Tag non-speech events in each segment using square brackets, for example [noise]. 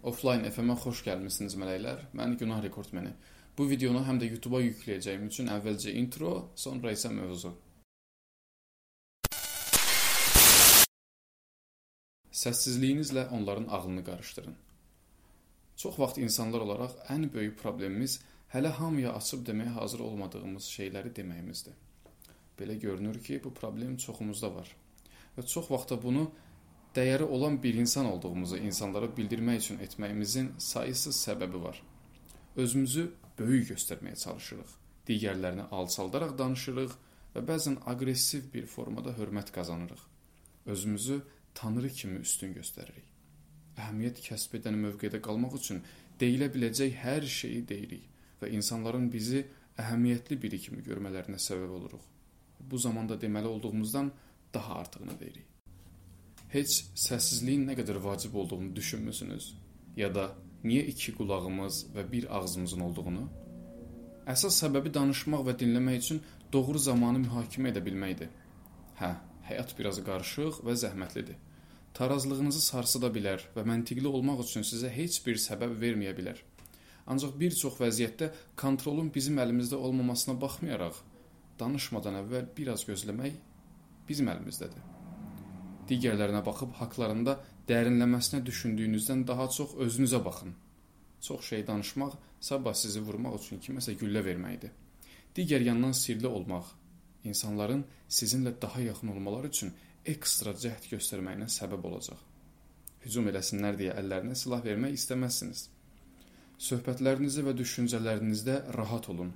Offline FM-ə xoş gəlmisiniz mələklər. Mən Günah Rekordmeni. Bu videonu həm də YouTube-a yükləyəcəyim üçün əvvəlcə intro, sonra isə mövzu. Səssizliyinizlə onların ağlını qarışdırın. Çox vaxt insanlar olaraq ən böyük problemimiz hələ hamıya açıb deməyə hazır olmadığımız şeyləri deməyimizdir. Belə görünür ki, bu problem çoxumuzda var. Və çox vaxt da bunu dəyəri olan bir insan olduğumuzu insanlara bildirmək üçün etməyimizin sayısız səbəbi var. Özümüzü böyük göstərməyə çalışırıq. Digərlərini alçaldaraq danışırıq və bəzən aqressiv bir formada hörmət qazanırıq. Özümüzü tanrı kimi üstün göstəririk. Əhəmiyyət kəsb edən mövqedə qalmaq üçün deyilə biləcək hər şeyi deyirik və insanların bizi əhəmiyyətli biri kimi görmələrinə səbəb oluruq. Bu zamanda deməli olduğumuzdan daha artığını deyirik. Heç səssizliyin nə qədər vacib olduğunu düşünmüsünüz? Ya da niyə iki qulağımız və bir ağzımızın olduğunu? Əsas səbəbi danışmaq və dinləmək üçün doğru zamanı mühakimə edə bilməkdir. Hə, həyat biraz qarışıq və zəhmətlidir. Tarazlığınızı sarsıda bilər və məntiqli olmaq üçün sizə heç bir səbəb verməyə bilər. Ancaq bir çox vəziyyətdə kontrolun bizim əlimizdə olmamasına baxmayaraq, danışmadan əvvəl biraz gözləmək bizim əlimizdədir. Digərlərinə baxıb haqlarında dərinləməsinə düşündüyünüzdən daha çox özünüzə baxın. Çox şey danışmaq sabah sizi vurmaq üçün kiməsə güllə verməkdir. Digər yandan sirli olmaq, insanların sizinlə daha yaxın olmaları üçün ekstra cəhd göstərməyinə səbəb olacaq. Hücum eləsinlər deyə əllərinə silah vermək istəməzsiniz. Söhbətlərinizdə və düşüncələrinizdə rahat olun.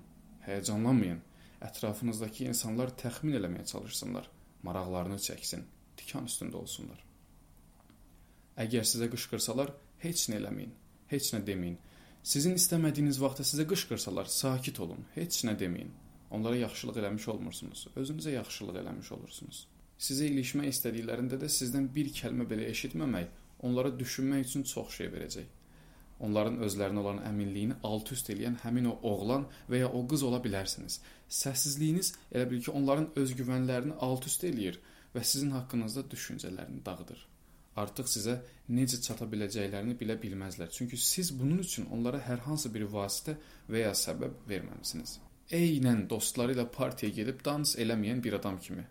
Həyəcanlanmayın. Ətrafınızdakı insanlar təxmin eləməyə çalışsınlar. Maraqlarını çəksin. Tikan üstündə olsunlar. Əgər sizə qışqırsalar, heç nə eləməyin. Heç nə deməyin. Sizin istəmədiyiniz vaxtda sizə qışqırsalar, sakit olun. Heç nə deməyin. Onlara yaxşılıq eləmiş olmursunuz. Özünüzə yaxşılıq eləmiş olursunuz. Sizə ilişmək istədiklərində də sizdən bir kəlmə belə eşitməmək onlara düşünmək üçün çox şey verəcək. Onların özlərinə olan əminliyini alt-üst edən həmin o oğlan və ya o qız ola bilərsiniz. Səssizliyiniz elə bil ki, onların özgüvənlərini alt-üst eləyir və sizin haqqınızda düşüncələrini dağıdır. Artıq sizə necə çata biləcəklərini bilə bilməzlər. Çünki siz bunun üçün onlara hər hansı bir vasitə və ya səbəb verməmisiniz eynən dostları ilə partiyaya gedib dans eləməyən bir adam kimi.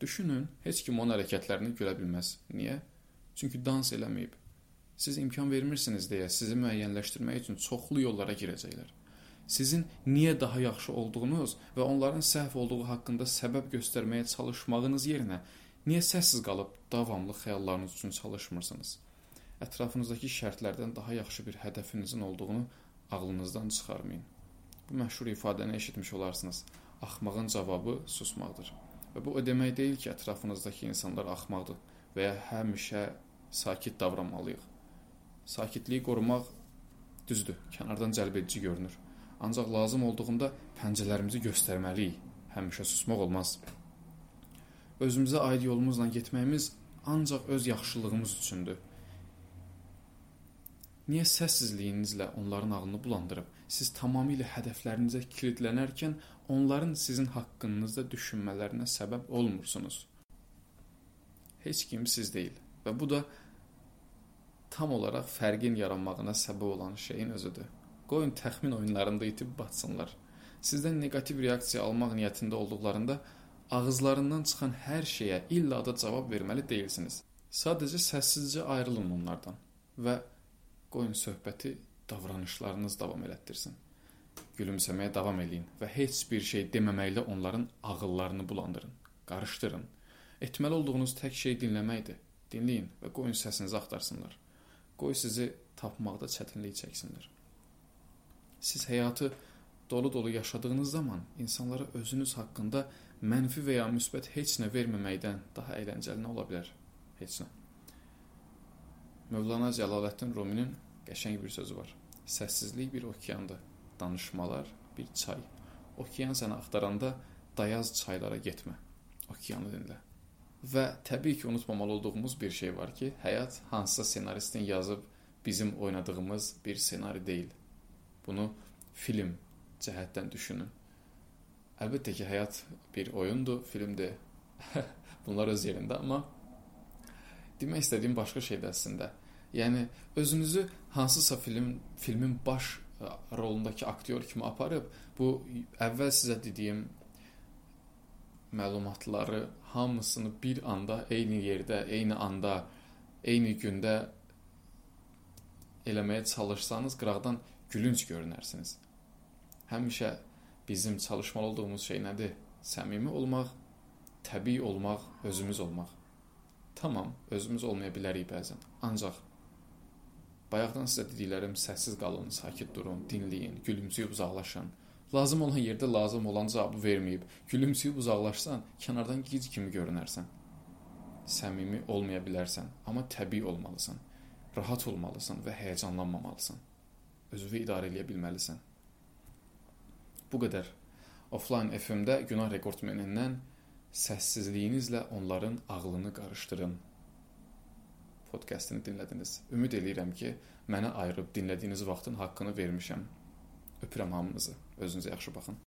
Düşünün, heç kim onun hərəkətlərini görə bilməz. Niyə? Çünki dans eləməyib. Siz imkan vermirsiniz deyə sizi müəyyənləşdirmək üçün çoxlu yollara girəcəklər. Sizin niyə daha yaxşı olduğunuz və onların səhv olduğu haqqında səbəb göstərməyə çalışmağınız yerinə niyə səssiz qalıb davamlı xəyallarınız üçün çalışmırsınız? Ətrafınızdakı şərtlərdən daha yaxşı bir hədəfinizin olduğunu ağlınızdan çıxarmayın. Bu məşhur ifadəni eşitmiş olarsınız. Axmağın cavabı susmaqdır. Və bu o demək deyil ki, ətrafınızdakı insanlar axmaqdır və ya həmişə sakit davranmalıyıq. Sakitliyi qorumaq düzdür, kənardan cəlbedici görünür. Ancaq lazım olduğunda pəncələrimizi göstərməliyik. Həmişə susmaq olmaz. Özümüzə aid yolumuzla getməyimiz ancaq öz yaxşılığımız üçündür. Niyə səssizliyinizlə onların ağlını bulandırıb siz tamamilə hədəflərinizə kilidlənərkən onların sizin haqqınızda düşünmələrinə səbəb olmursunuz? Heç kim siz deyil və bu da tam olaraq fərqin yaranmağına səbəb olan şeyin özüdür. Qoyun təxmin oyunlarında itib batsınlar. Sizdən neqativ reaksiya almaq niyyətində olduqlarında ağızlarından çıxan hər şeyə illa da cavab verməli deyilsiniz. Sadəcə səssizcə ayrılın onlardan və Qoyun söhbəti davranışlarınız davam elətdirsin. Gülümsəməyə davam eləyin və heç bir şey deməməklə onların ağıllarını bulandırın, qarışdırın. Etməli olduğunuz tək şey dinləməkdir. Dinləyin və qoyun səsinizi axtarsınlar. Qoy sizi tapmaqda çətinlik çəksinlər. Siz həyatı dolu-dolu yaşadığınız zaman insanlara özünüz haqqında mənfi və ya müsbət heç nə verməməkdən daha əyləncəli nə ola bilər? Heç nə. Mövlana Cəlaləddin Ruminin qəşəng bir sözü var. Səssizlik bir okeandır, danışmalar bir çay. Okean səni axtaranda dayaz çaylara getmə. Okeanı dinlə. Və təbii ki, unutmamalı olduğumuz bir şey var ki, həyat hansısa ssenaristin yazıb bizim oynadığımız bir ssenari deyil. Bunu film cəhətdən düşünün. Əlbəttə ki, həyat bir oyundur, filmdir. [laughs] Bunlar öz yerində, amma demək istədiyim başqa şeydir əslində. Yəni özünüzü hansısa film filmin baş rolundakı aktyor kimi aparıb bu əvvəl sizə dediyim məlumatları hamısını bir anda eyni yerdə, eyni anda, eyni gündə eləməyə çalışsanız qıraqdan gülünc görünərsiniz. Həmişə bizim çalışmalı olduğumuz şey nədir? Səmimi olmaq, təbii olmaq, özümüz olmaq. Tamam, özümüz olmaya bilərik bəzən. Ancaq bayaqdan sizə dediklərim səssiz qalın, sakit durun, dinləyin, gülümsüyüb uzaqlaşın. Lazım olan yerdə lazım olan cavabı verməyib, gülümsüyüb uzaqlaşsan, kənardan gic kimi görünərsən. Səmimi olmaya bilərsən, amma təbii olmalısan. Rahat olmalısan və həyəcanlanmamalısan. Özünü idarə edə bilməlisən. Bu qədər. Offline FM-də Günah Rekordmenindən səssizliyinizlə onların ağlını qarışdırın podkastını dinlədiniz. Ümid eləyirəm ki, mənə ayırıb dinlədiyiniz vaxtın haqqını vermişəm. Öpürəm hamınızı. Özünüzə yaxşı baxın.